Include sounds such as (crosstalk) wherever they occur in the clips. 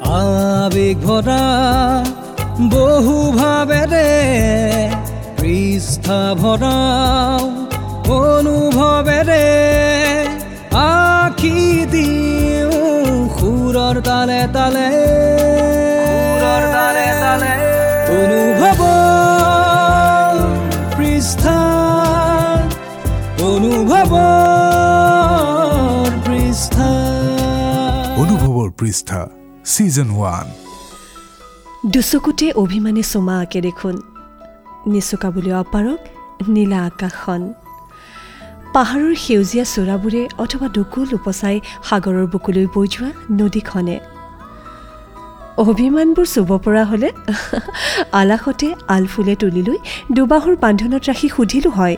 আবেগ ভৰা বহু ভাবেৰে পৃষ্ঠা ভৰাও অনুভৱেৰে আখি দিওঁ সুৰৰ তালে তালে। সুৰৰ তালে তালে। অনুভৱ পৃষ্ঠা অনুভৱ পৃষ্ঠা। অনুভৱৰ পৃষ্ঠা। ছিজন ওৱান দুচকুতে অভিমানী চুমা আঁকে দেখোন। নিচুকাবলৈ অপাৰক নীলা আকাশখন। পাহাৰৰ সেউজীয়া চোৰাবোৰে অথবা দুকুল উপচাই সাগৰৰ বুকুলৈ বৈ যোৱা নদীখনে। অভিমানবোৰ চুব পৰা হ'লে (laughs) আলাসতে আলফুলে তুলি লৈ দুবাহুৰ বান্ধোনত ৰাখি সুধিলোঁ হয়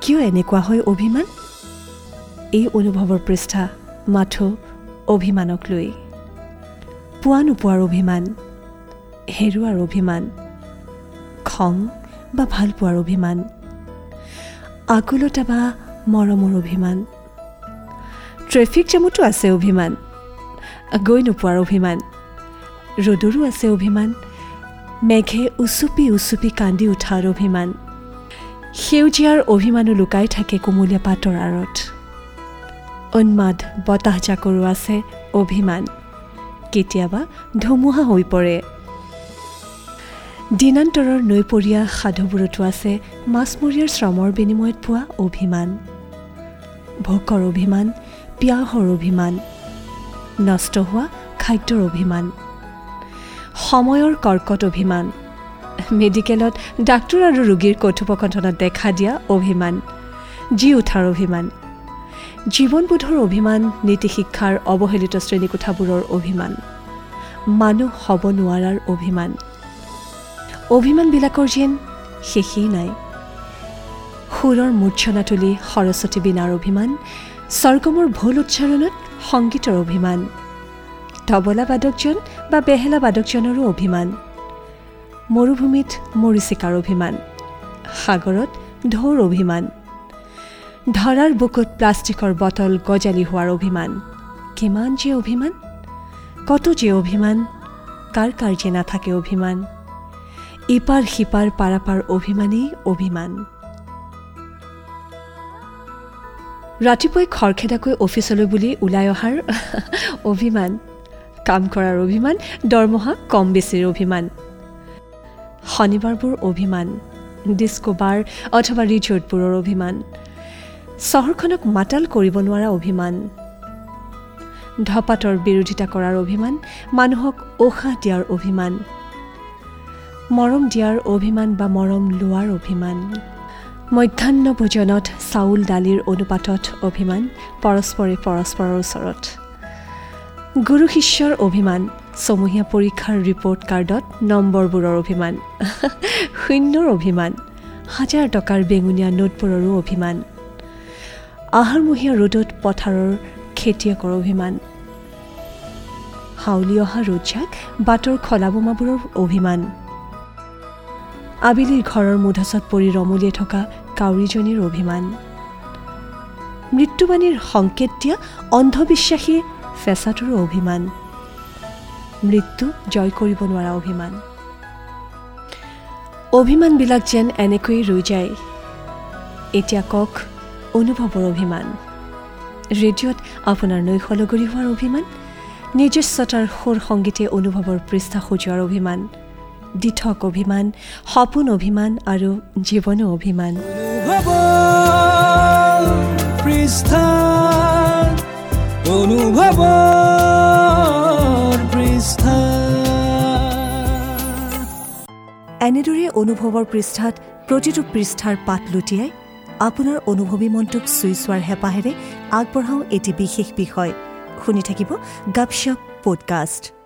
কিয় এনেকুৱা হয় অভিমান? এই অনুভৱৰ পৃষ্ঠা মাথো অভিমানক লৈ। পোৱা নোপোৱাৰ অভিমান হেৰুৱাৰ অভিমান খং বা ভাল পোৱাৰ অভিমান আকুলতা বা মৰমৰ অভিমান ট্ৰেফিক জামতো আছে অভিমান গৈ নোপোৱাৰ অভিমান ৰ'দৰো আছে অভিমান মেঘে উচুপি উচুপি কান্দি উঠাৰ অভিমান সেউজীয়াৰ অভিমানো লুকাই থাকে কোমলীয়া পাতৰ আঁৰত। উন্মাদ বতাহ জাকৰো আছে অভিমান। কেতিয়াবা ধুমুহা হৈ পৰে। দিনান্তৰৰ নৈপৰীয়া সাধুবোৰতো আছে মাছমৰীয়াৰ শ্ৰমৰ বিনিময়ত পোৱা অভিমান। ভোকৰ অভিমান পিয়াহৰ অভিমান নষ্ট হোৱা খাদ্যৰ অভিমান সময়ৰ কৰ্কট অভিমান মেডিকেলত ডাক্তৰ আৰু ৰোগীৰ কথোপকথনত দেখা দিয়া অভিমান জি উঠাৰ অভিমান জীৱনবোধৰ অভিমান নীতি শিক্ষাৰ অৱহেলিত শ্ৰেণীকোঠাবোৰৰ অভিমান। মানুহ হ'ব নোৱাৰাৰ অভিমান। অভিমানবিলাকৰ যেন শেষেই নাই। সুৰৰ মূৰ্ছনা তুলি সৰস্বতী বীণাৰ অভিমান স্বৰ্গমৰ ভুল উচ্চাৰণত সংগীতৰ অভিমান। তবলা বাদকজন বা বেহেলা বাদকজনৰো অভিমান। মৰুভূমিত মৰিচিকাৰ অভিমান। সাগৰত ঢৌৰ অভিমান। ধৰাৰ বুকুত প্লাষ্টিকৰ বটল গজালি হোৱাৰ অভিমান। কিমান যে অভিমান? কত যে অভিমান? কাৰ কাৰ যে নাথাকে অভিমান? ইপাৰ সিপাৰ পাৰাপাৰ অভিমানেই অভিমান। ৰাতিপুৱাই খৰখেদাকৈ অফিচলৈ বুলি ওলাই অহাৰ (laughs) অভিমান। কাম কৰাৰ অভিমান দৰমহা কম বেছিৰ অভিমান। শনিবাৰবোৰ অভিমান ডিস্কো বাৰ অথবা ৰিজৰ্টবোৰৰ অভিমান। চহৰখনক মাতাল কৰিব নোৱাৰা অভিমান। ধপাতৰ বিৰোধিতা কৰাৰ অভিমান মানুহক উশাহ দিয়াৰ অভিমান। মৰম দিয়াৰ অভিমান বা মৰম লোৱাৰ অভিমান। মধ্যাহ্ন ভোজনত চাউল দালিৰ অনুপাতত অভিমান পৰস্পৰে পৰস্পৰৰ ওচৰত। গুৰু শিষ্যৰ অভিমান চমহীয়া পৰীক্ষাৰ ৰিপৰ্ট কাৰ্ডত নম্বৰবোৰৰ অভিমান। (laughs) শূন্যৰ অভিমান হাজাৰ টকাৰ বেঙুনীয়া নোটবোৰৰো অভিমান। আহাৰমহীয়া ৰ'দত পথাৰৰ খেতিয়কৰ অভিমান। হাউলি অহা ৰ'দজাক বাটৰ খলা বোমাবোৰৰ অভিমান। আবেলিৰ ঘৰৰ মুধাচত পৰি ৰমলিয়াই থকা কাউৰীজনীৰ অভিমান। মৃত্যুবাণীৰ সংকেত দিয়া অন্ধবিশ্বাসী ফেঁচাটোৰো অভিমান। মৃত্যু জয় কৰিব নোৱাৰা অভিমান। অভিমানবিলাক যেন এনেকৈয়ে ৰৈ যায়। এতিয়া কওক অনুভৱৰ অভিমান। ৰেডিঅ'ত আপোনাৰ নৈশলগৰি হোৱাৰ অভিমান নিজস্বতাৰ সুৰ সংগীতে অনুভৱৰ পৃষ্ঠা সজোৱাৰ অভিমান দিঠক অভিমান সপোন অভিমান আৰু জীৱনো অভিমান। এনেদৰে অনুভৱৰ পৃষ্ঠাত প্ৰতিটো পৃষ্ঠাৰ পাত লুটিয়াই আপোনাৰ অনুভৱী মনটোক চুই চোৱাৰ হেঁপাহেৰে আগবঢ়াওঁ এটি বিশেষ বিষয়। শুনি থাকিব গাপশ্বপ পডকাষ্ট।